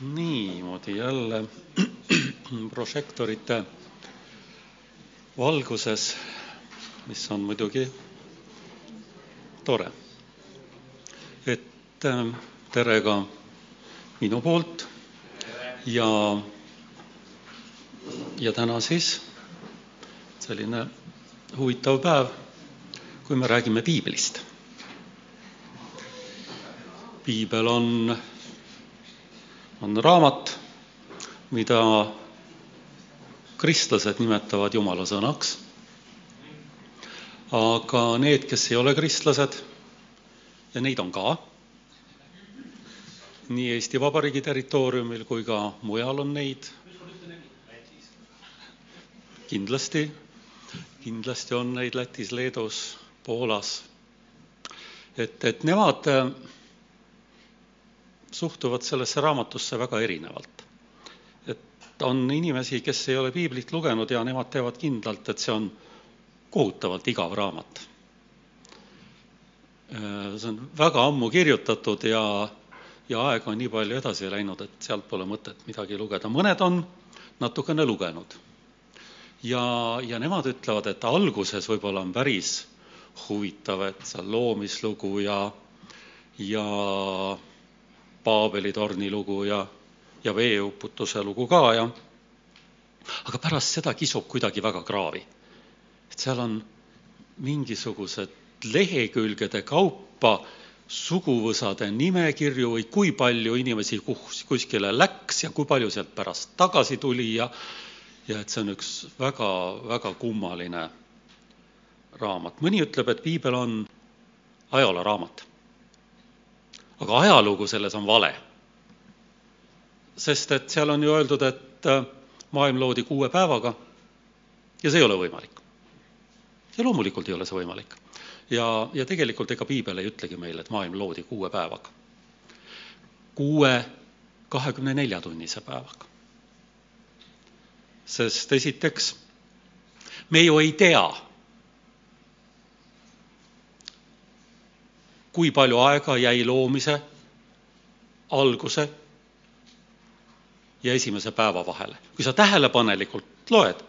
niimoodi jälle prožektorite valguses, mis on muidugi tore. et äh, tere ka minu poolt ja, ja täna siis selline huvitav päev, kui me räägime piiblist. piibel on on raamat, mida kristlased nimetavad Jumala sõnaks. aga need, kes ei ole kristlased, ja neid on ka, nii Eesti Vabariigi territooriumil kui ka mujal on neid. kindlasti, kindlasti on neid Lätis, Leedus, Poolas. et, et nemad suhtuvad sellesse raamatusse väga erinevalt. et on inimesi, kes ei ole piiblit lugenud ja nemad teavad kindlalt, et see on kohutavalt igav raamat. see on väga ammu kirjutatud ja, ja aeg on nii palju edasi läinud, et sealt pole mõtet midagi lugeda. mõned on natukene lugenud. ja, ja nemad ütlevad, et alguses võib-olla on päris huvitav, et seal loomislugu ja, ja Paabeli torni lugu ja, ja veeuputuse lugu ka ja aga pärast seda kisub kuidagi väga kraavi. et seal on mingisugused lehekülgede kaupa suguvõsade nimekirju või kui palju inimesi kus, kuskile läks ja kui palju sealt pärast tagasi tuli ja ja et see on üks väga-väga kummaline raamat. mõni ütleb, et piibel on ajalooraamat aga ajalugu selles on vale. sest et seal on ju öeldud, et äh, maailm loodi kuue päevaga ja see ei ole võimalik. ja loomulikult ei ole see võimalik. ja, ja tegelikult ega piibel ei ütlegi meile, et maailm loodi kuue päevaga. kuue kahekümne nelja tunnise päevaga. sest esiteks, me ju ei tea kui palju aega jäi loomise alguse ja esimese päeva vahele. kui sa tähelepanelikult loed,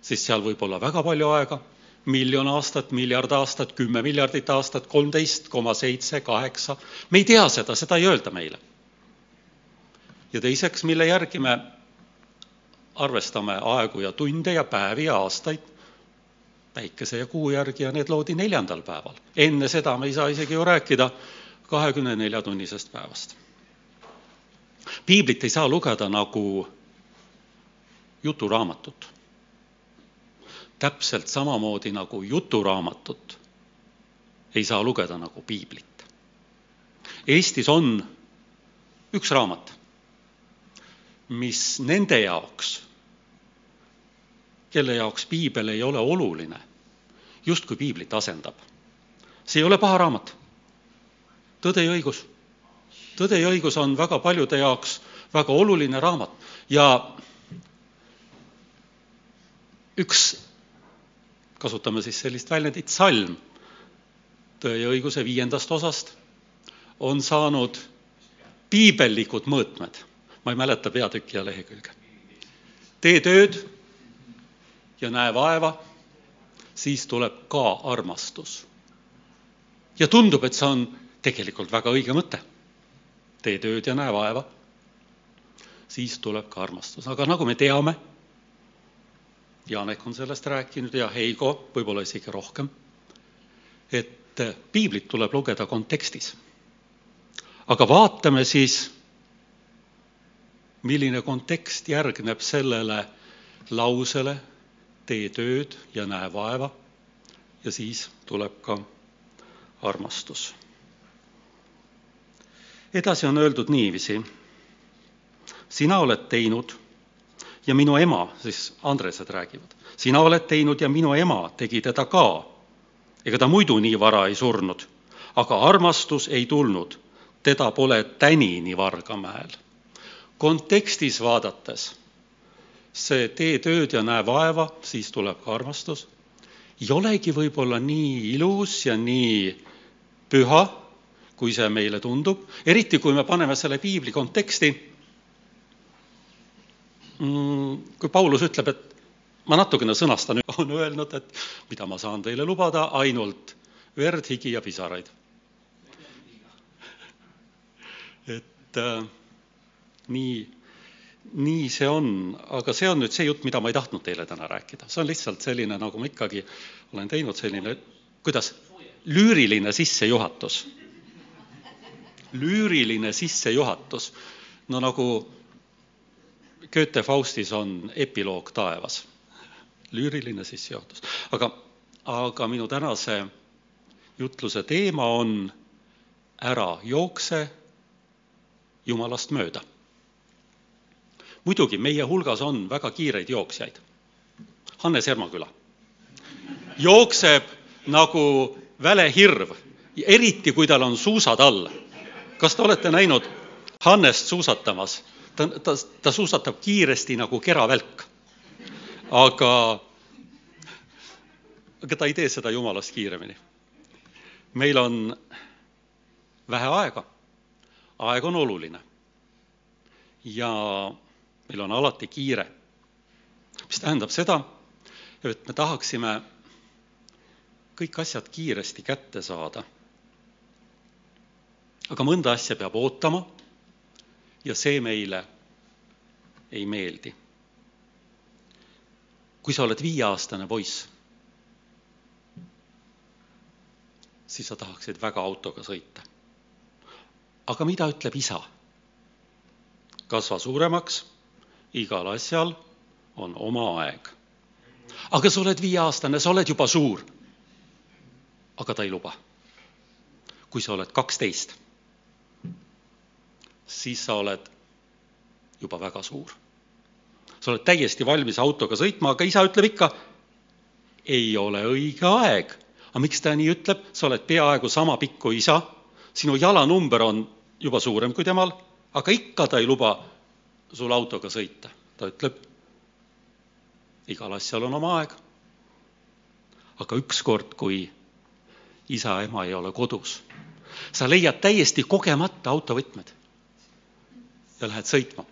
siis seal võib olla väga palju aega, miljon aastat, miljard aastat, kümme miljardit aastat, kolmteist koma seitse, kaheksa, me ei tea seda, seda ei öelda meile. ja teiseks, mille järgi me arvestame aegu ja tunde ja päevi ja aastaid, päikese ja kuu järgi ja need loodi neljandal päeval. enne seda me ei saa isegi ju rääkida kahekümne nelja tunnisest päevast. piiblit ei saa lugeda nagu juturaamatut. täpselt samamoodi nagu juturaamatut ei saa lugeda nagu piiblit. Eestis on üks raamat, mis nende jaoks kelle jaoks piibel ei ole oluline, justkui piiblit asendab. see ei ole paha raamat. tõde ja õigus. tõde ja õigus on väga paljude jaoks väga oluline raamat ja üks, kasutame siis sellist väljendit, salm Tõe ja õiguse viiendast osast on saanud piibellikud mõõtmed. ma ei mäleta peatükki ja lehekülge. tee tööd ja näe vaeva, siis tuleb ka armastus. ja tundub, et see on tegelikult väga õige mõte. tee tööd ja näe vaeva, siis tuleb ka armastus, aga nagu me teame, Janek on sellest rääkinud ja Heigo võib-olla isegi rohkem, et piiblit tuleb lugeda kontekstis. aga vaatame siis, milline kontekst järgneb sellele lausele, tee tööd ja näe vaeva ja siis tuleb ka armastus. edasi on öeldud niiviisi. sina oled teinud ja minu ema, siis Andresed räägivad, sina oled teinud ja minu ema tegi teda ka. ega ta muidu nii vara ei surnud, aga armastus ei tulnud, teda pole tänini Vargamäel. kontekstis vaadates see tee tööd ja näe vaeva, siis tuleb ka armastus, ei olegi võib-olla nii ilus ja nii püha, kui see meile tundub, eriti kui me paneme selle piibli konteksti. Mm, kui Paulus ütleb, et ma natukene sõnastan, on öelnud, et mida ma saan teile lubada, ainult verd, higi ja pisaraid. et äh, nii, nii see on, aga see on nüüd see jutt, mida ma ei tahtnud teile täna rääkida, see on lihtsalt selline, nagu ma ikkagi olen teinud, selline, kuidas, lüüriline sissejuhatus. lüüriline sissejuhatus, no nagu Goethe Faustis on epiloog taevas lüüriline sissejuhatus. aga, aga minu tänase jutluse teema on ära jookse Jumalast mööda. Muidugi meie hulgas on väga kiireid jooksjaid. Hannes Ermaküla jookseb nagu välehirv, eriti kui tal on suusad all. kas te olete näinud Hannest suusatamas? ta, ta, ta suusatab kiiresti nagu keravälk aga, aga ta ei tee seda jumalast kiiremini. meil on vähe aega, aeg on oluline. ja meil on alati kiire, mis tähendab seda, et me tahaksime kõik asjad kiiresti kätte saada. aga mõnda asja peab ootama ja see meile ei meeldi kui sa oled viieaastane poiss, siis sa tahaksid väga autoga sõita. aga mida ütleb isa? kasva suuremaks, igal asjal on oma aeg. aga sa oled viieaastane, sa oled juba suur. aga ta ei luba. kui sa oled kaksteist, siis sa oled juba väga suur sa oled täiesti valmis autoga sõitma, aga isa ütleb ikka, ei ole õige aeg. aga miks ta nii ütleb, sa oled peaaegu sama pikk kui isa, sinu jalanumber on juba suurem kui temal, aga ikka ta ei luba sul autoga sõita. ta ütleb, igal asjal on oma aeg. aga ükskord, kui isa-ema ei ole kodus, sa leiad täiesti kogemata autovõtmed ja lähed sõitma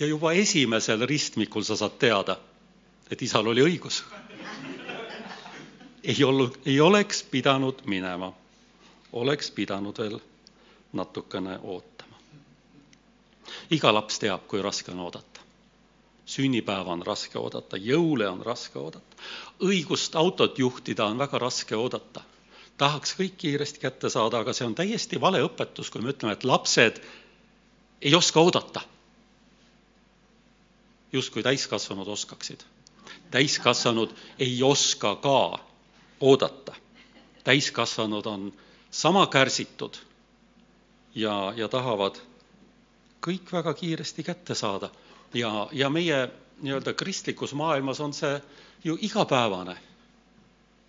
ja juba esimesel ristmikul sa saad teada, et isal oli õigus. ei olnud, ei oleks pidanud minema, oleks pidanud veel natukene ootama. Iga laps teab, kui raske on oodata. sünnipäeva on raske oodata, jõule on raske oodata, õigust autot juhtida on väga raske oodata. tahaks kõik kiiresti kätte saada, aga see on täiesti vale õpetus, kui me ütleme, et lapsed ei oska oodata justkui täiskasvanud oskaksid. täiskasvanud ei oska ka oodata. täiskasvanud on sama kärsitud ja, ja tahavad kõik väga kiiresti kätte saada. ja, ja meie nii-öelda kristlikus maailmas on see ju igapäevane.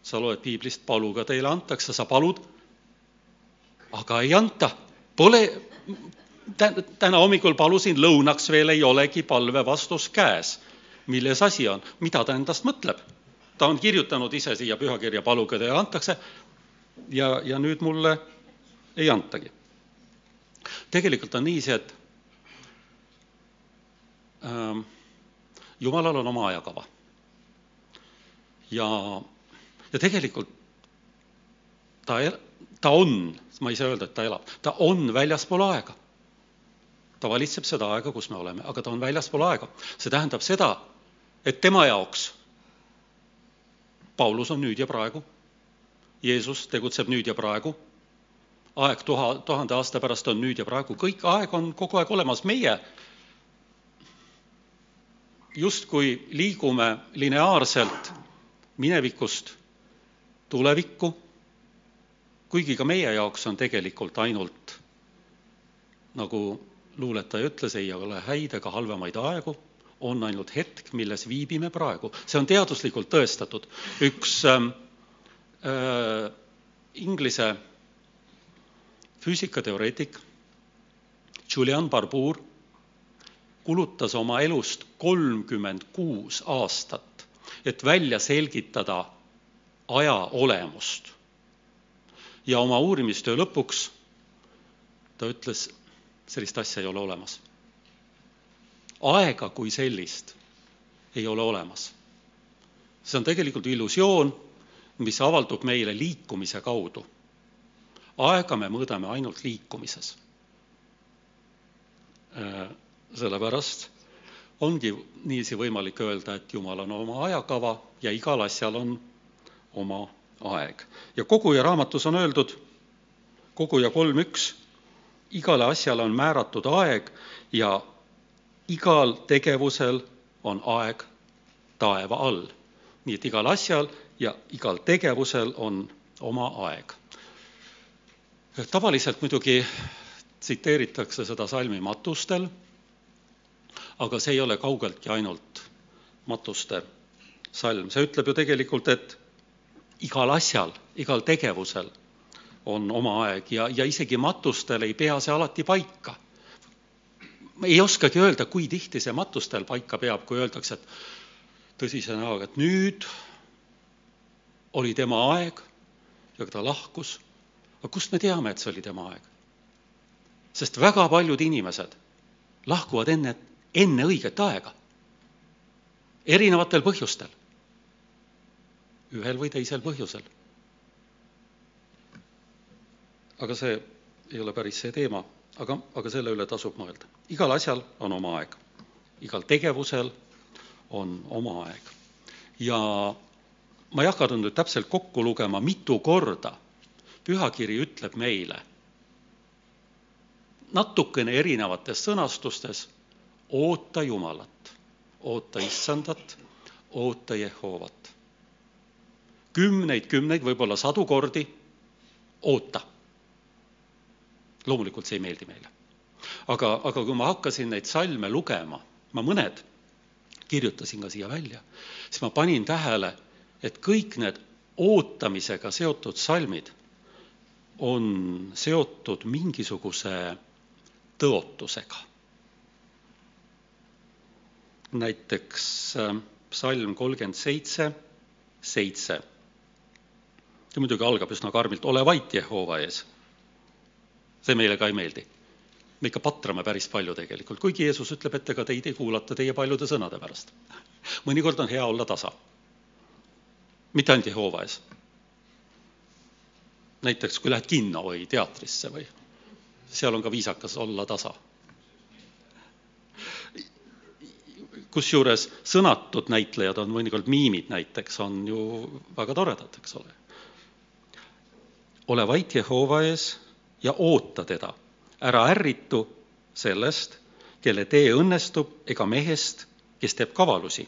sa loed piiblist, paluga teile antakse, sa palud, aga ei anta. Pole, täna hommikul palusin lõunaks, veel ei olegi palve vastus käes. milles asi on, mida ta endast mõtleb? ta on kirjutanud ise siia pühakirja, paluge teile antakse ja, ja nüüd mulle ei antagi. tegelikult on niiviisi, et jumalal on oma ajakava. ja, ja tegelikult ta, ta on, ma ei saa öelda, et ta elab, ta on väljaspool aega ta valitseb seda aega, kus me oleme, aga ta on väljaspool aega. see tähendab seda, et tema jaoks Paulus on nüüd ja praegu, Jeesus tegutseb nüüd ja praegu, aeg tuha, tuhande aasta pärast on nüüd ja praegu, kõik aeg on kogu aeg olemas, meie justkui liigume lineaarselt minevikust tulevikku, kuigi ka meie jaoks on tegelikult ainult nagu luuletaja ütles, ei ole häid ega halvemaid aegu, on ainult hetk, milles viibime praegu. see on teaduslikult tõestatud. üks ähm, äh, Inglise füüsikateoreetik Julian Barbour kulutas oma elust kolmkümmend kuus aastat, et välja selgitada aja olemust. ja oma uurimistöö lõpuks ta ütles, sellist asja ei ole olemas. aega kui sellist ei ole olemas. see on tegelikult illusioon, mis avaldub meile liikumise kaudu. aega me mõõdame ainult liikumises. Sellepärast ongi niiviisi võimalik öelda, et Jumal on oma ajakava ja igal asjal on oma aeg. ja koguja raamatus on öeldud, koguja kolm üks, igale asjale on määratud aeg ja igal tegevusel on aeg taeva all. nii et igal asjal ja igal tegevusel on oma aeg. tavaliselt muidugi tsiteeritakse seda salmi matustel, aga see ei ole kaugeltki ainult matuste salm, see ütleb ju tegelikult, et igal asjal, igal tegevusel on oma aeg ja, ja isegi matustel ei pea see alati paika. ei oskagi öelda, kui tihti see matustel paika peab, kui öeldakse, et tõsise näoga, et nüüd oli tema aeg ja ta lahkus. aga kust me teame, et see oli tema aeg? sest väga paljud inimesed lahkuvad enne, enne õiget aega. erinevatel põhjustel ühel või teisel põhjusel. aga see ei ole päris see teema, aga, aga selle üle tasub mõelda. igal asjal on oma aeg, igal tegevusel on oma aeg. ja ma ei hakanud nüüd täpselt kokku lugema, mitu korda pühakiri ütleb meile natukene erinevates sõnastustes, oota Jumalat, oota Issandat, oota Jehoovat kümneid, kümneid, võib-olla sadu kordi, oota. loomulikult see ei meeldi meile. aga, aga kui ma hakkasin neid salme lugema, ma mõned kirjutasin ka siia välja, siis ma panin tähele, et kõik need ootamisega seotud salmid on seotud mingisuguse tõotusega. Näiteks äh, psalm kolmkümmend seitse, seitse see muidugi algab üsna karmilt, ole vait Jehova ees. see meile ka ei meeldi. me ikka patrame päris palju tegelikult, kuigi Jeesus ütleb, et ega teid ei kuulata teie paljude sõnade pärast. mõnikord on hea olla tasa. mitte ainult Jehova ees. näiteks kui lähed kinno või teatrisse või, seal on ka viisakas olla tasa kusjuures sõnatud näitlejad on mõnikord miimid näiteks, on ju väga toredad, eks ole ole vait Jehova ees ja oota teda. ära ärritu sellest, kelle tee õnnestub, ega mehest, kes teeb kavalusi.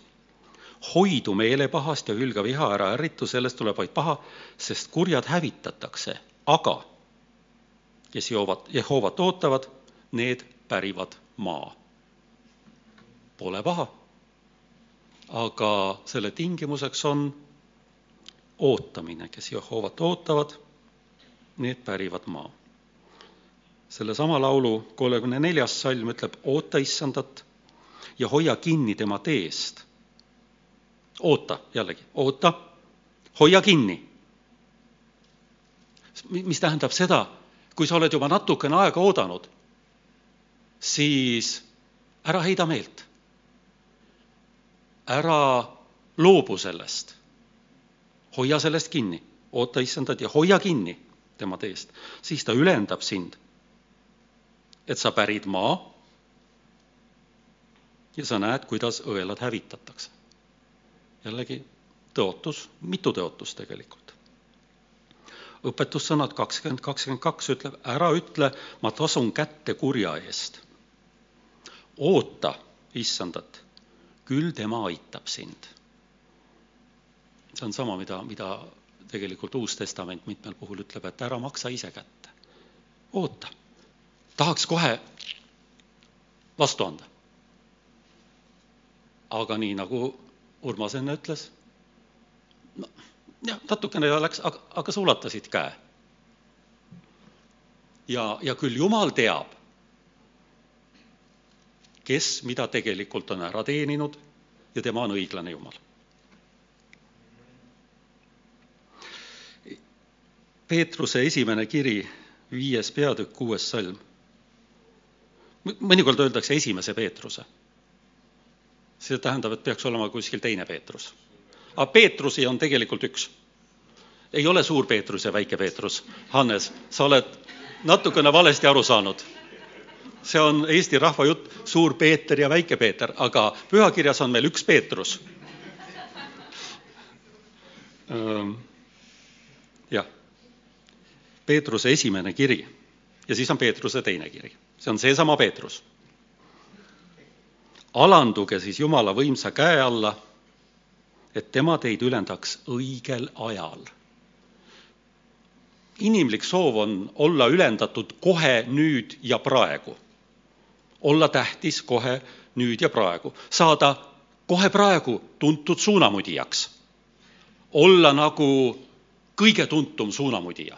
hoidu meelepahast ja hülga viha, ära ärritu, sellest tuleb vaid paha, sest kurjad hävitatakse, aga kes joovad, Jehovat ootavad, need pärivad maa. Pole paha. aga selle tingimuseks on ootamine, kes Jehovat ootavad need pärivad maa. sellesama laulu kolmekümne neljas salm ütleb, oota issandat ja hoia kinni tema teest. oota, jällegi, oota, hoia kinni. mis tähendab seda, kui sa oled juba natukene aega oodanud, siis ära heida meelt. Ära loobu sellest. hoia sellest kinni, oota issandat ja hoia kinni tema teest, siis ta ülendab sind, et sa pärid maa ja sa näed, kuidas õelad hävitatakse. jällegi tõotus, mitu tõotust tegelikult. õpetussõnad kakskümmend, kakskümmend kaks ütleb, ära ütle, ma tasun kätte kurja eest. oota issandat, küll tema aitab sind. see on sama, mida, mida tegelikult Uus Testament mitmel puhul ütleb, et ära maksa ise kätte. oota, tahaks kohe vastu anda. aga nii, nagu Urmas enne ütles, no jah, natukene läks, aga, aga sa ulatasid käe. ja, ja küll Jumal teab, kes mida tegelikult on ära teeninud ja tema on õiglane Jumal Peetruse esimene kiri, viies peatükk, kuues salm. mõnikord öeldakse esimese Peetruse. see tähendab, et peaks olema kuskil teine Peetrus. aga Peetrusi on tegelikult üks. ei ole suur Peetrus ja väike Peetrus. Hannes, sa oled natukene valesti aru saanud. See on Eesti rahva jutt, suur Peeter ja väike Peeter, aga pühakirjas on meil üks Peetrus jah, Peetruse esimene kiri ja siis on Peetruse teine kiri, see on seesama Peetrus. alanduge siis Jumala võimsa käe alla, et tema teid ülendaks õigel ajal. inimlik soov on olla ülendatud kohe, nüüd ja praegu. Olla tähtis kohe, nüüd ja praegu, saada kohe praegu tuntud suunamudijaks olla nagu kõige tuntum suunamudija,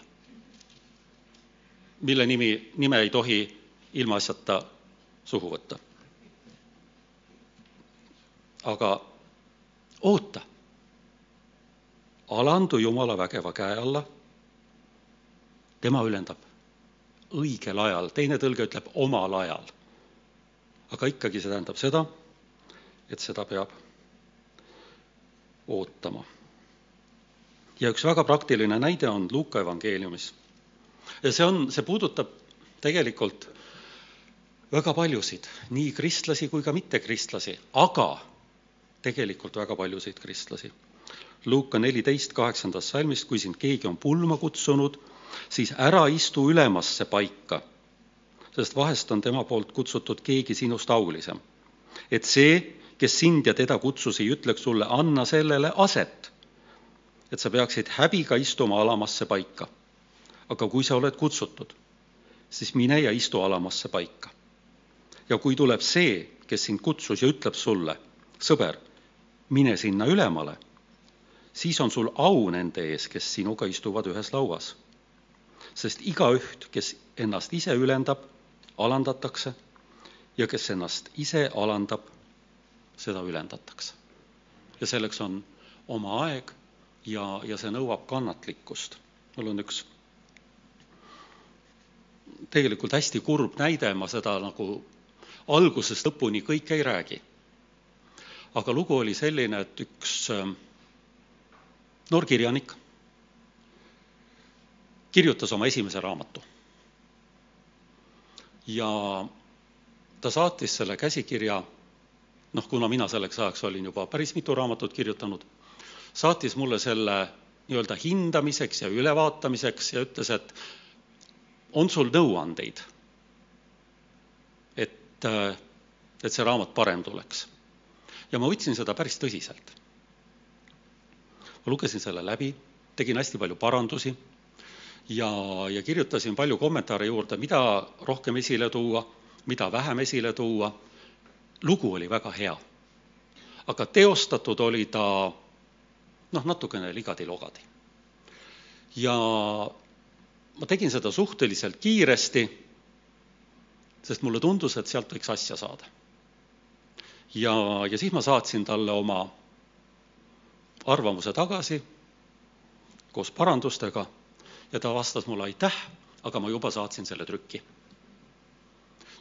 mille nimi, nime ei tohi ilmaasjata suhu võtta. aga oota, alandu Jumala vägeva käe alla. tema ülendab õigel ajal, teine tõlge ütleb omal ajal. Aga ikkagi see tähendab seda, et seda peab ootama ja üks väga praktiline näide on Luuka evangeeliumis. ja see on, see puudutab tegelikult väga paljusid, nii kristlasi kui ka mittekristlasi, aga tegelikult väga paljusid kristlasi. Luuka neliteist kaheksandast salmist, kui sind keegi on pulma kutsunud, siis ära istu ülemasse paika, sest vahest on tema poolt kutsutud keegi sinust aulisem. et see, kes sind ja teda kutsus, ei ütleks sulle, anna sellele aset et sa peaksid häbiga istuma alamasse paika. aga kui sa oled kutsutud, siis mine ja istu alamasse paika. ja kui tuleb see, kes sind kutsus ja ütleb sulle, sõber, mine sinna ülemale, siis on sul au nende ees, kes sinuga istuvad ühes lauas. sest igaüht, kes ennast ise ülendab, alandatakse ja kes ennast ise alandab, seda ülendatakse. ja selleks on oma aeg ja, ja see nõuab kannatlikkust. mul on üks tegelikult hästi kurb näide, ma seda nagu algusest lõpuni kõike ei räägi. aga lugu oli selline, et üks ähm, noor kirjanik kirjutas oma esimese raamatu. Ja ta saatis selle käsikirja, noh, kuna mina selleks ajaks olin juba päris mitu raamatut kirjutanud saatis mulle selle nii-öelda hindamiseks ja ülevaatamiseks ja ütles, et on sul nõuandeid, et, et see raamat parem tuleks. ja ma võtsin seda päris tõsiselt. ma lugesin selle läbi, tegin hästi palju parandusi ja, ja kirjutasin palju kommentaare juurde, mida rohkem esile tuua, mida vähem esile tuua. lugu oli väga hea. aga teostatud oli ta noh, natukene ligadi-logadi. ja ma tegin seda suhteliselt kiiresti, sest mulle tundus, et sealt võiks asja saada. ja, ja siis ma saatsin talle oma arvamuse tagasi koos parandustega ja ta vastas mulle aitäh, aga ma juba saatsin selle trükki.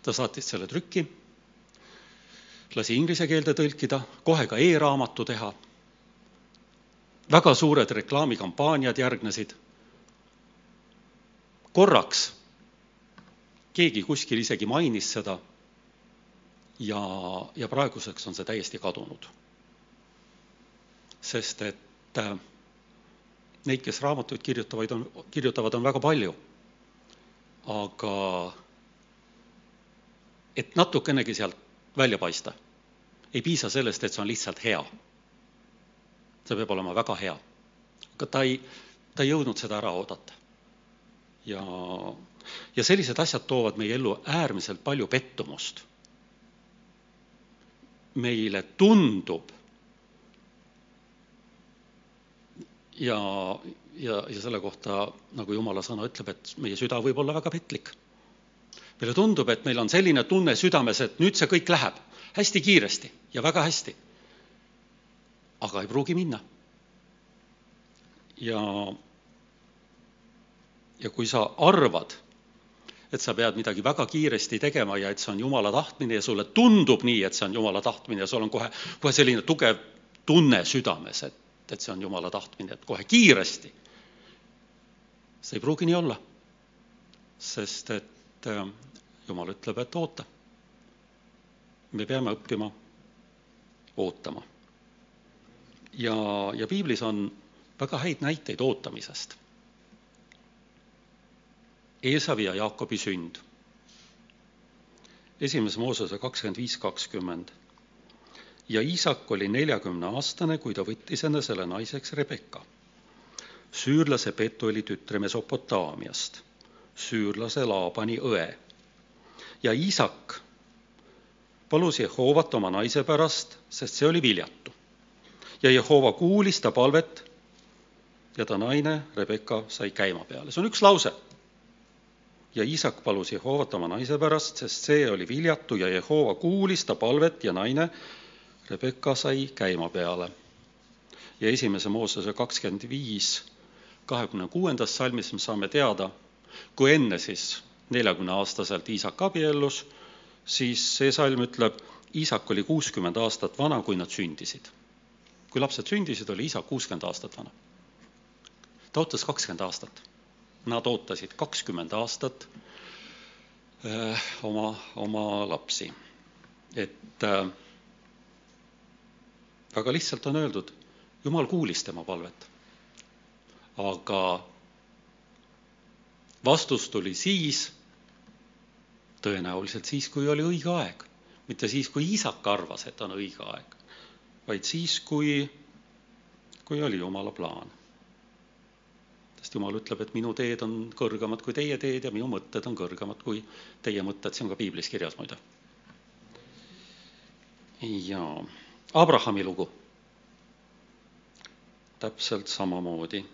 ta saatis selle trükki, lasi inglise keelde tõlkida, kohe ka e-raamatu teha väga suured reklaamikampaaniad järgnesid. korraks keegi kuskil isegi mainis seda ja, ja praeguseks on see täiesti kadunud. sest et äh, neid, kes raamatuid kirjutavaid on, kirjutavad, on väga palju. aga et natukenegi sealt välja paista, ei piisa sellest, et see on lihtsalt hea see peab olema väga hea. aga ta ei, ta ei jõudnud seda ära oodata. ja, ja sellised asjad toovad meie ellu äärmiselt palju pettumust. meile tundub ja, ja, ja selle kohta, nagu jumala sõna ütleb, et meie süda võib olla väga petlik. meile tundub, et meil on selline tunne südames, et nüüd see kõik läheb hästi kiiresti ja väga hästi aga ei pruugi minna. ja ja kui sa arvad, et sa pead midagi väga kiiresti tegema ja et see on Jumala tahtmine ja sulle tundub nii, et see on Jumala tahtmine ja sul on kohe, kohe selline tugev tunne südames, et, et see on Jumala tahtmine, et kohe kiiresti. see ei pruugi nii olla. sest et äh, Jumal ütleb, et oota. me peame õppima ootama. ja, ja piiblis on väga häid näiteid ootamisest Eesavi ja Jaakobi sünd. esimese Moosese kakskümmend viis, kakskümmend. Ja Iisak oli neljakümne aastane, kui ta võttis enne selle naiseks Rebecca. süürlase Petueli tütre Mesopotaamiast, süürlase Laabani õe. ja Iisak palus Jehovat oma naise pärast, sest see oli viljatu. ja Jehova kuulis ta palvet ja ta naine Rebecca sai käima peale, see on üks lause ja Iisak palus Jehovat oma naise pärast, sest see oli viljatu ja Jehova kuulis ta palvet ja naine Rebecca sai käima peale. ja esimese Moosese kakskümmend viis, kahekümne kuuendast salmis me saame teada, kui enne siis neljakümneaastaselt Iisak abiellus, siis see salm ütleb, Iisak oli kuuskümmend aastat vana, kui nad sündisid. kui lapsed sündisid, oli Iisak kuuskümmend aastat vana. ta ootas kakskümmend aastat nad ootasid kakskümmend aastat öö, äh, oma, oma lapsi. et äh, väga lihtsalt on öeldud, Jumal kuulis tema palvet. aga vastus tuli siis, tõenäoliselt siis, kui oli õige aeg. mitte siis, kui isak arvas, et on õige aeg, vaid siis, kui, kui oli Jumala plaan sest Jumal ütleb, et minu teed on kõrgemad kui teie teed ja minu mõtted on kõrgemad kui teie mõtted, see on ka piiblis kirjas muide. ja Abrahami lugu. täpselt samamoodi.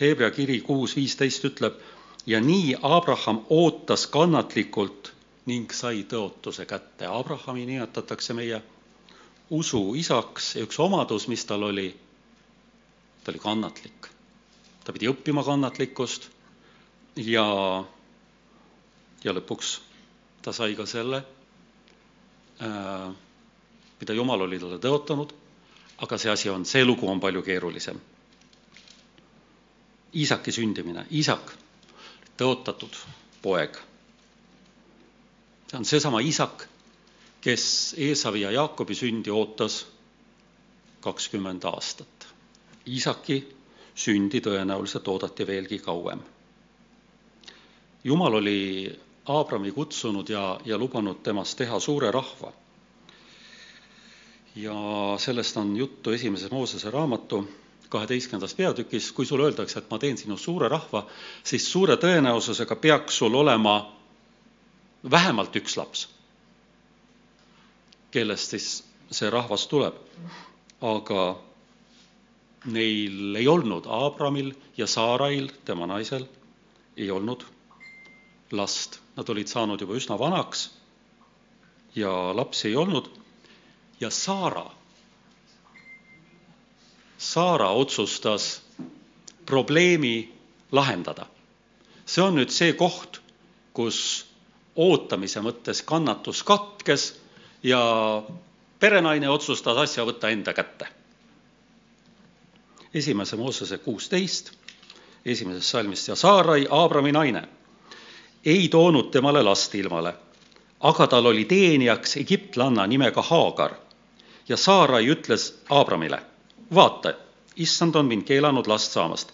Hebra kiri kuus viisteist ütleb ja nii Abraham ootas kannatlikult ning sai tõotuse kätte. Abrahami nimetatakse meie usu isaks ja üks omadus, mis tal oli, ta oli kannatlik ta pidi õppima kannatlikkust ja, ja lõpuks ta sai ka selle, äh, mida Jumal oli talle tõotanud, aga see asi on, see lugu on palju keerulisem. Iisaki sündimine, Iisak, tõotatud poeg. see on seesama Iisak, kes Eesavi ja Jaakobi sündi ootas kakskümmend aastat. Iisaki sündi tõenäoliselt oodati veelgi kauem. jumal oli Aabrami kutsunud ja, ja lubanud temast teha suure rahva. Ja sellest on juttu esimeses Moosese raamatu kaheteistkümnendas peatükis, kui sulle öeldakse, et ma teen sinust suure rahva, siis suure tõenäosusega peaks sul olema vähemalt üks laps, kellest siis see rahvas tuleb. aga neil ei olnud, Abramil ja Saarail, tema naisel, ei olnud last. Nad olid saanud juba üsna vanaks ja lapsi ei olnud. Ja Saara, Saara otsustas probleemi lahendada. see on nüüd see koht, kus ootamise mõttes kannatus katkes ja perenaine otsustas asja võtta enda kätte. Esimese Moosese kuusteist, esimesest salmist ja Saarai, Aabrami naine, ei toonud temale last ilmale, aga tal oli teenijaks egiptlanna nimega Haagar ja Saarai ütles Aabramile, vaata, issand on mind keelanud last saamast.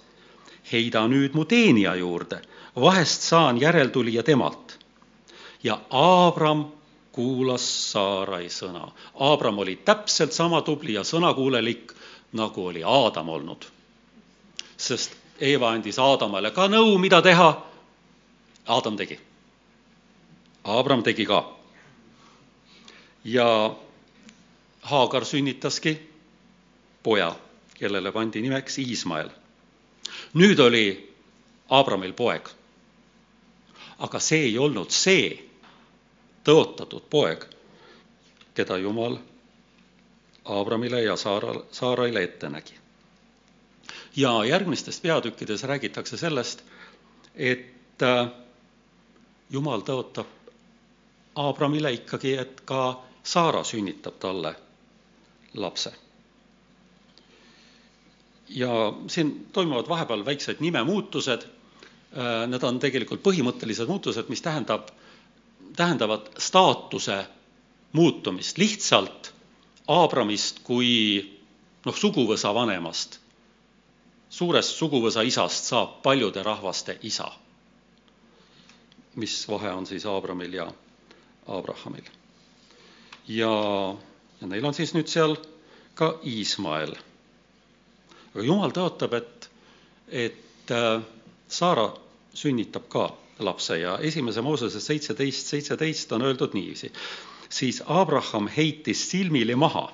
heida nüüd mu teenija juurde, vahest saan järeltulija temalt. ja Aabram kuulas Saarai sõna. Aabram oli täpselt sama tubli ja sõnakuulelik nagu oli Aadam olnud. sest Eeva andis Aadamale ka nõu, mida teha. Aadam tegi. Abram tegi ka. ja Haagar sünnitaski poja, kellele pandi nimeks Iismael. nüüd oli Abramil poeg. aga see ei olnud see tõotatud poeg, keda Jumal Abramile ja Saara, Saaraile ette nägi. ja järgmistes peatükkides räägitakse sellest, et äh, Jumal tõotab Abramile ikkagi, et ka Saara sünnitab talle lapse. ja siin toimuvad vahepeal väiksed nimemuutused, äh, need on tegelikult põhimõttelised muutused, mis tähendab, tähendavad staatuse muutumist, lihtsalt Abramist kui noh, suguvõsa vanemast, suurest suguvõsa isast saab paljude rahvaste isa. mis vahe on siis Abramil ja Abrahamil? ja, ja neil on siis nüüd seal ka Iismael. aga Jumal tõotab, et, et äh, Saara sünnitab ka lapse ja esimese Moosese seitseteist, seitseteist on öeldud niiviisi. siis Abraham heitis silmili maha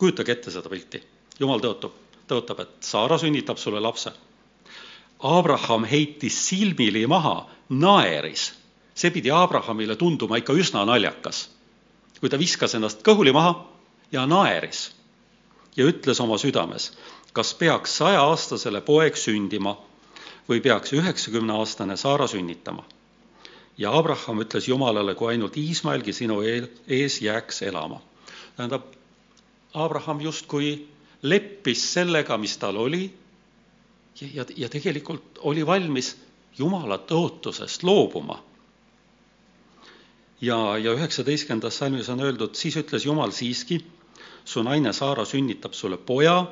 kujutage ette seda pilti. jumal tõotab, tõotab, et Saara sünnitab sulle lapse. Abraham heitis silmili maha, naeris. See pidi Abrahamile tunduma ikka üsna naljakas. kui ta viskas ennast kõhuli maha ja naeris ja ütles oma südames, kas peaks sajaaastasele poeg sündima või peaks üheksakümneaastane Saara sünnitama. ja Abraham ütles Jumalale, kui ainult Iismaelgi sinu ees jääks elama. tähendab, Abraham justkui leppis sellega, mis tal oli ja, ja, ja tegelikult oli valmis Jumala tõotusest loobuma. Ja, ja üheksateistkümnendas salmis on öeldud, siis ütles Jumal siiski, su naine Saara sünnitab sulle poja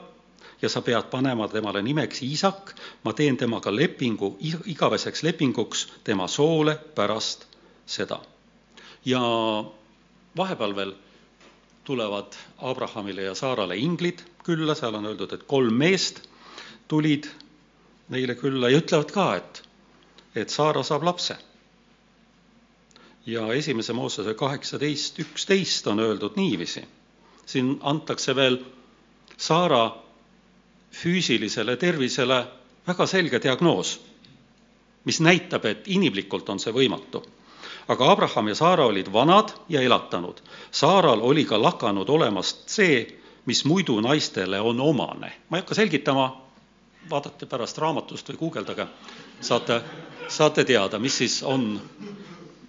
ja sa pead panema temale nimeks Iisak, ma teen temaga lepingu, igaveseks lepinguks tema soole pärast seda. ja vahepeal veel tulevad Abrahamile ja Saarale inglid külla, seal on öeldud, et kolm meest tulid neile külla ja ütlevad ka, et, et Saara saab lapse. Ja esimese Moosese kaheksateist, üksteist on öeldud niiviisi. siin antakse veel Saara füüsilisele tervisele väga selge diagnoos, mis näitab, et inimlikult on see võimatu aga Abraham ja Saara olid vanad ja elatanud. Saaral oli ka lakanud olemast see, mis muidu naistele on omane. ma ei hakka selgitama, vaadake pärast raamatust või guugeldage, saate, saate teada, mis siis on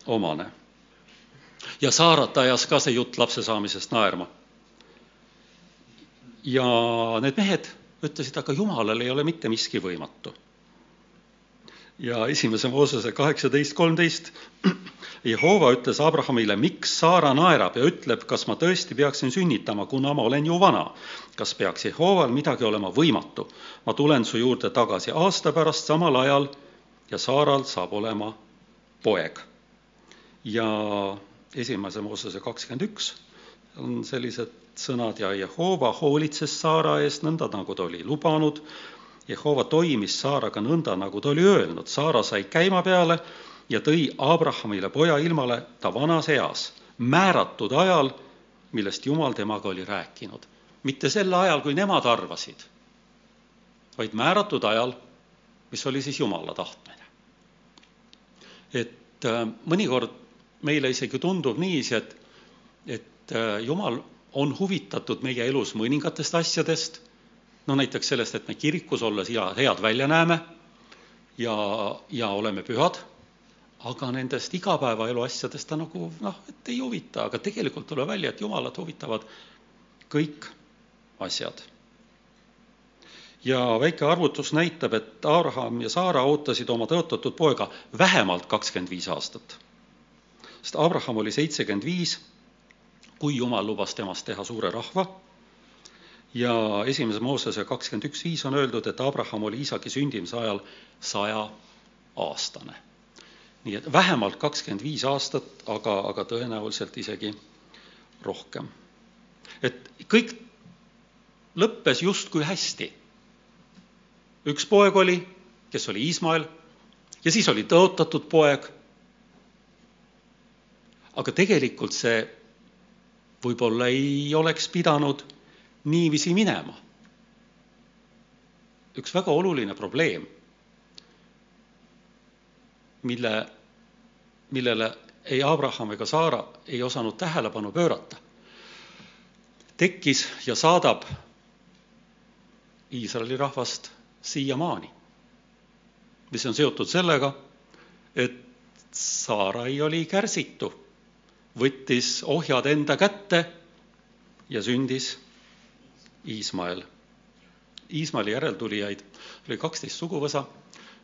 omane. ja Saarat ajas ka see jutt lapse saamisest naerma. ja need mehed ütlesid, aga Jumalal ei ole mitte miski võimatu ja esimese Moosese kaheksateist kolmteist Jehova ütles Abrahamile, miks Saara naerab ja ütleb, kas ma tõesti peaksin sünnitama, kuna ma olen ju vana. kas peaks Jehoval midagi olema võimatu? ma tulen su juurde tagasi aasta pärast samal ajal ja Saaral saab olema poeg. Ja esimese Moosese kakskümmend üks on sellised sõnad ja Jehova hoolitses Saara eest nõnda, nagu ta oli lubanud Jehova toimis Saaraga nõnda, nagu ta oli öelnud. Saara sai käima peale ja tõi Abrahamile poja ilmale ta vanas eas, määratud ajal, millest Jumal temaga oli rääkinud. mitte sel ajal, kui nemad arvasid, vaid määratud ajal, mis oli siis Jumala tahtmine. et äh, mõnikord meile isegi tundub niiviisi, et, et äh, Jumal on huvitatud meie elus mõningatest asjadest no näiteks sellest, et me kirikus olles ja head välja näeme ja, ja oleme pühad, aga nendest igapäevaelu asjadest ta nagu noh, et ei huvita, aga tegelikult tuleb välja, et Jumalat huvitavad kõik asjad. ja väike arvutus näitab, et Abraham ja Saara ootasid oma tõotatud poega vähemalt kakskümmend viis aastat. Sest Abraham oli seitsekümmend viis, kui Jumal lubas temast teha suure rahva ja esimese Moosese kakskümmend üks viis on öeldud, et Abraham oli Iisaki sündimise ajal sajaaastane. nii et vähemalt kakskümmend viis aastat, aga, aga tõenäoliselt isegi rohkem. et kõik lõppes justkui hästi. üks poeg oli, kes oli Iismael, ja siis oli tõotatud poeg, aga tegelikult see võib-olla ei oleks pidanud niiviisi minema. üks väga oluline probleem, mille, millele ei Abraham ega Saara ei osanud tähelepanu pöörata, tekkis ja saadab Iisraeli rahvast siiamaani. mis on seotud sellega, et Saarai oli kärsitu, võttis ohjad enda kätte ja sündis Iismael. Iismaeli järeltulijaid oli kaksteist suguvõsa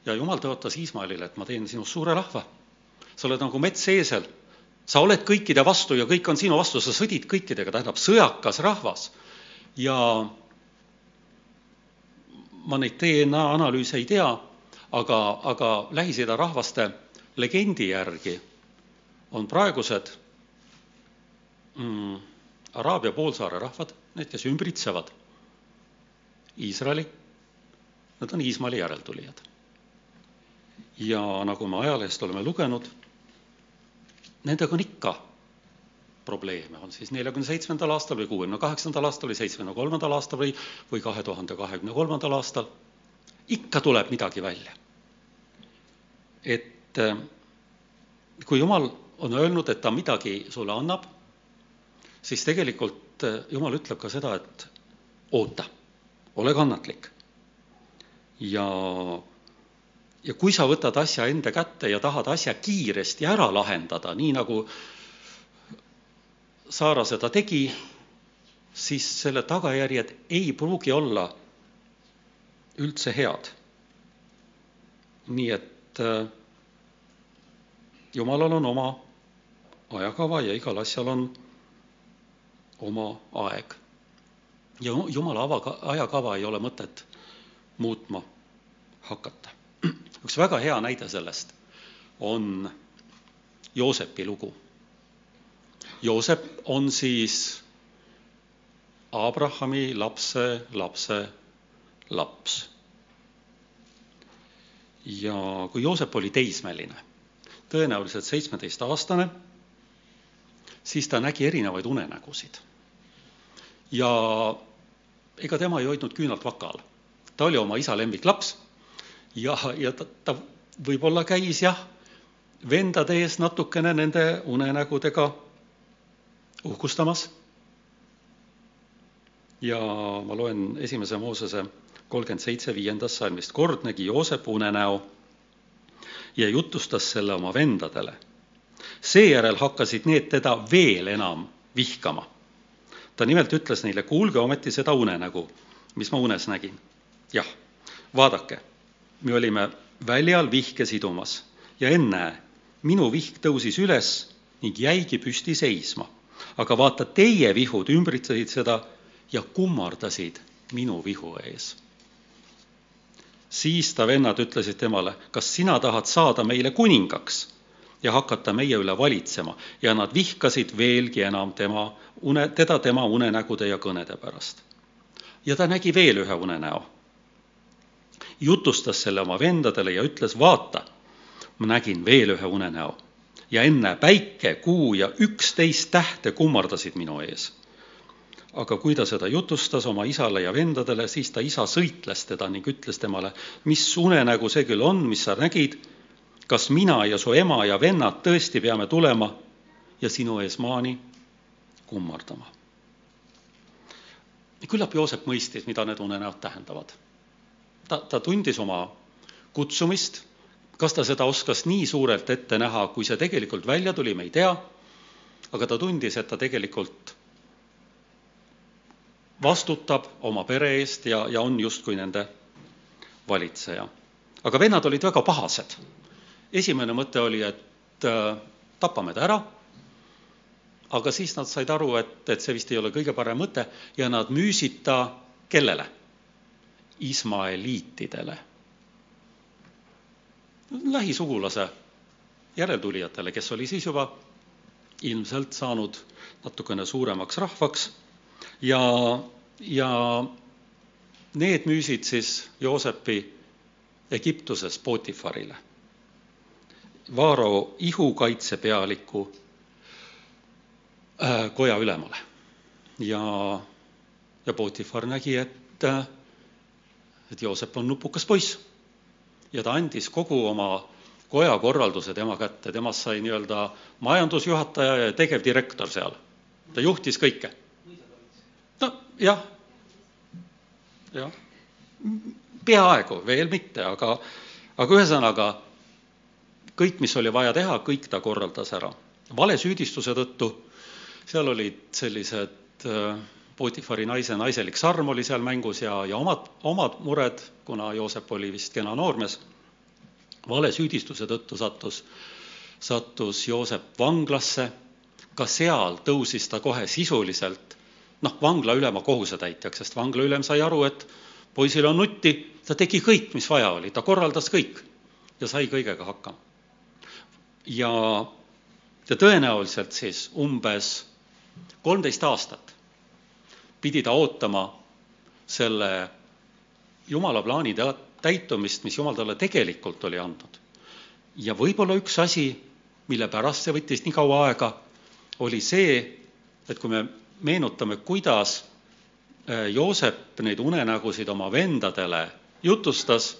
ja jumal tõotas Iismaelile, et ma teen sinust suure rahva. sa oled nagu metseesel, sa oled kõikide vastu ja kõik on sinu vastu, sa sõdid kõikidega, tähendab sõjakas rahvas. ja ma neid DNA analüüse ei tea, aga, aga Lähis-Ida rahvaste legendi järgi on praegused mm, Araabia poolsaare rahvad, need, kes ümbritsevad Iisraeli, nad on Iismaeli järeltulijad. ja nagu me ajalehest oleme lugenud, nendega on ikka probleeme, on siis neljakümne seitsmendal aastal või kuuekümne kaheksandal aastal või seitsmekümne kolmandal aastal või, või kahe tuhande kahekümne kolmandal aastal, ikka tuleb midagi välja. et eh, kui Jumal on öelnud, et ta midagi sulle annab, siis tegelikult eh, Jumal ütleb ka seda, et oota, ole kannatlik. ja, ja kui sa võtad asja enda kätte ja tahad asja kiiresti ära lahendada, nii nagu Saara seda tegi, siis selle tagajärjed ei pruugi olla üldse head. nii et äh, Jumalal on oma ajakava ja igal asjal on oma aeg. ja Jumala ava, ajakava ei ole mõtet muutma hakata. üks väga hea näide sellest on Joosepi lugu Joosep on siis Abrahami lapse lapse laps. ja kui Joosep oli teismeline, tõenäoliselt seitsmeteistaastane, siis ta nägi erinevaid unenägusid. ja ega tema ei hoidnud küünalt vakal. ta oli oma isa lemmiklaps ja, ja ta, ta võib-olla käis jah, vendade ees natukene nende unenägudega uhkustamas. ja ma loen esimese Moosese kolmkümmend seitse viiendast salmist. kord nägi Joosep unenäo ja jutustas selle oma vendadele. Seejärel hakkasid need teda veel enam vihkama. ta nimelt ütles neile, kuulge ometi seda unenägu, mis ma unes nägin. jah, vaadake, me olime väljal vihke sidumas ja ennäe, minu vihk tõusis üles ning jäigi püsti seisma aga vaata, teie vihud ümbritsesid seda ja kummardasid minu vihu ees. siis ta vennad ütlesid temale, kas sina tahad saada meile kuningaks ja hakata meie üle valitsema ja nad vihkasid veelgi enam tema une, teda tema unenägude ja kõnede pärast. ja ta nägi veel ühe unenäo. jutustas selle oma vendadele ja ütles, vaata, ma nägin veel ühe unenäo ja enne päike, kuu ja üksteist tähte kummardasid minu ees. aga kui ta seda jutustas oma isale ja vendadele, siis ta isa sõitles teda ning ütles temale, mis unenägu see küll on, mis sa nägid, kas mina ja su ema ja vennad tõesti peame tulema ja sinu ees maani kummardama? küllap Joosep mõistis, mida need unenäod tähendavad. ta, ta tundis oma kutsumist kas ta seda oskas nii suurelt ette näha, kui see tegelikult välja tuli, me ei tea, aga ta tundis, et ta tegelikult vastutab oma pere eest ja, ja on justkui nende valitseja. aga vennad olid väga pahased. Esimene mõte oli, et äh, tapame ta ära, aga siis nad said aru, et, et see vist ei ole kõige parem mõte ja nad müüsid ta kellele? Ismaeliitidele. Lähisugulase järeltulijatele, kes oli siis juba ilmselt saanud natukene suuremaks rahvaks. Ja, ja need müüsid siis Joosepi Egiptuses Potifarile, Vaaro ihukaitsepealiku äh, koja ülemale. ja, ja Potifar nägi, et, et Joosep on nupukas poiss ja ta andis kogu oma koja korralduse tema kätte, temast sai nii-öelda majandusjuhataja ja tegevdirektor seal. ta juhtis kõike. no jah, jah, peaaegu, veel mitte, aga, aga ühesõnaga, kõik, mis oli vaja teha, kõik ta korraldas ära. valesüüdistuse tõttu, seal olid sellised äh, Potifari naise naiselik sarm oli seal mängus ja, ja omad, omad mured, kuna Joosep oli vist kena noormees, valesüüdistuse tõttu sattus, sattus Joosep vanglasse, ka seal tõusis ta kohe sisuliselt noh, vangla ülema kohusetäitjaks, sest vangla ülem sai aru, et poisil on nutti, ta tegi kõik, mis vaja oli, ta korraldas kõik ja sai kõigega hakkama. Ja, ja tõenäoliselt siis umbes kolmteist aastat pidi ta ootama selle jumala plaani täitumist, mis jumal talle tegelikult oli andnud. ja võib-olla üks asi, mille pärast see võttis nii kaua aega, oli see, et kui me meenutame, kuidas äh, Joosep neid unenägusid oma vendadele jutustas,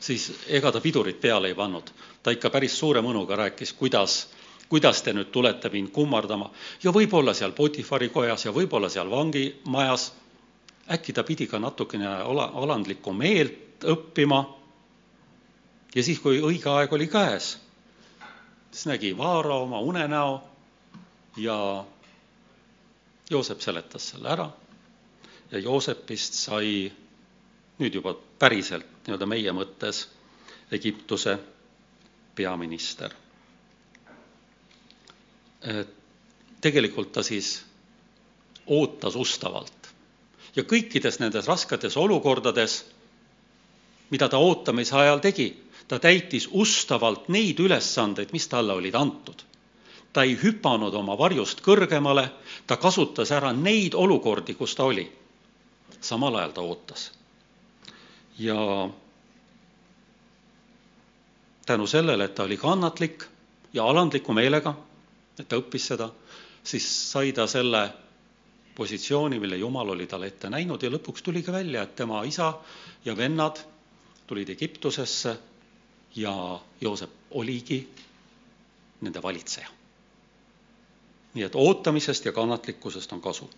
siis ega ta pidurit peale ei pannud. ta ikka päris suure mõnuga rääkis, kuidas kuidas te nüüd tulete mind kummardama ja võib-olla seal Potifari kojas ja võib-olla seal vangimajas. äkki ta pidi ka natukene ala, alandlikku meelt õppima. ja siis, kui õige aeg oli käes, siis nägi Vaara oma unenäo ja Joosep seletas selle ära ja Joosepist sai nüüd juba päriselt nii-öelda meie mõttes Egiptuse peaminister tegelikult ta siis ootas ustavalt. ja kõikides nendes rasketes olukordades, mida ta ootamise ajal tegi, ta täitis ustavalt neid ülesandeid, mis talle olid antud. ta ei hüpanud oma varjust kõrgemale, ta kasutas ära neid olukordi, kus ta oli. samal ajal ta ootas. Ja tänu sellele, et ta oli kannatlik ja alandliku meelega et ta õppis seda, siis sai ta selle positsiooni, mille Jumal oli talle ette näinud ja lõpuks tuligi välja, et tema isa ja vennad tulid Egiptusesse ja Joosep oligi nende valitseja. nii et ootamisest ja kannatlikkusest on kasu.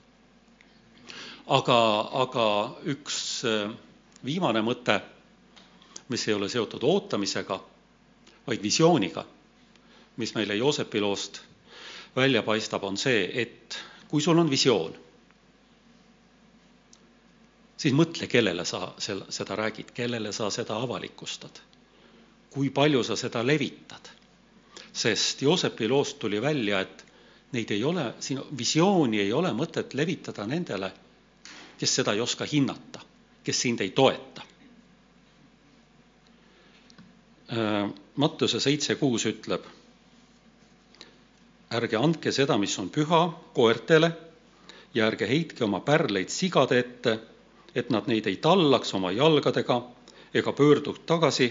aga, aga üks äh, viimane mõte, mis ei ole seotud ootamisega, vaid visiooniga, mis meile Joosepi loost välja paistab, on see, et kui sul on visioon, siis mõtle, kellele sa sel-, seda räägid, kellele sa seda avalikustad. kui palju sa seda levitad. sest Joosepi loost tuli välja, et neid ei ole, siin visiooni ei ole mõtet levitada nendele, kes seda ei oska hinnata, kes sind ei toeta. Äh, Mattuse seitse kuus ütleb ärge andke seda, mis on püha, koertele ja ärge heitke oma pärleid sigade ette, et nad neid ei tallaks oma jalgadega ega pöörduks tagasi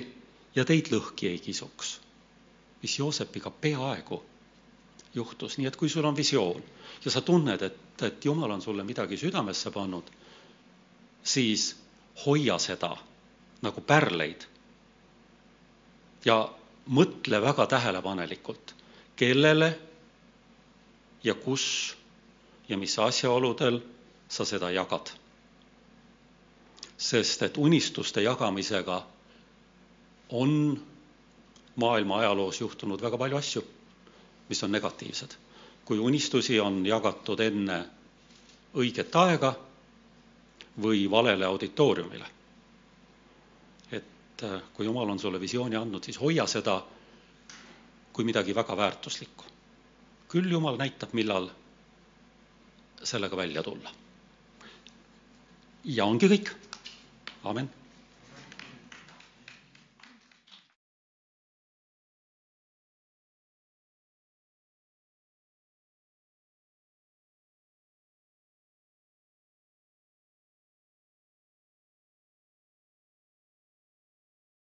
ja teid lõhki ei kisuks. mis Joosepiga peaaegu juhtus, nii et kui sul on visioon ja sa tunned, et, et Jumal on sulle midagi südamesse pannud, siis hoia seda nagu pärleid ja mõtle väga tähelepanelikult, kellele ja kus ja mis asjaoludel sa seda jagad. sest et unistuste jagamisega on maailma ajaloos juhtunud väga palju asju, mis on negatiivsed. kui unistusi on jagatud enne õiget aega või valele auditooriumile. et äh, kui Jumal on sulle visiooni andnud, siis hoia seda kui midagi väga väärtuslikku küll Jumal näitab, millal sellega välja tulla. ja ongi kõik. amin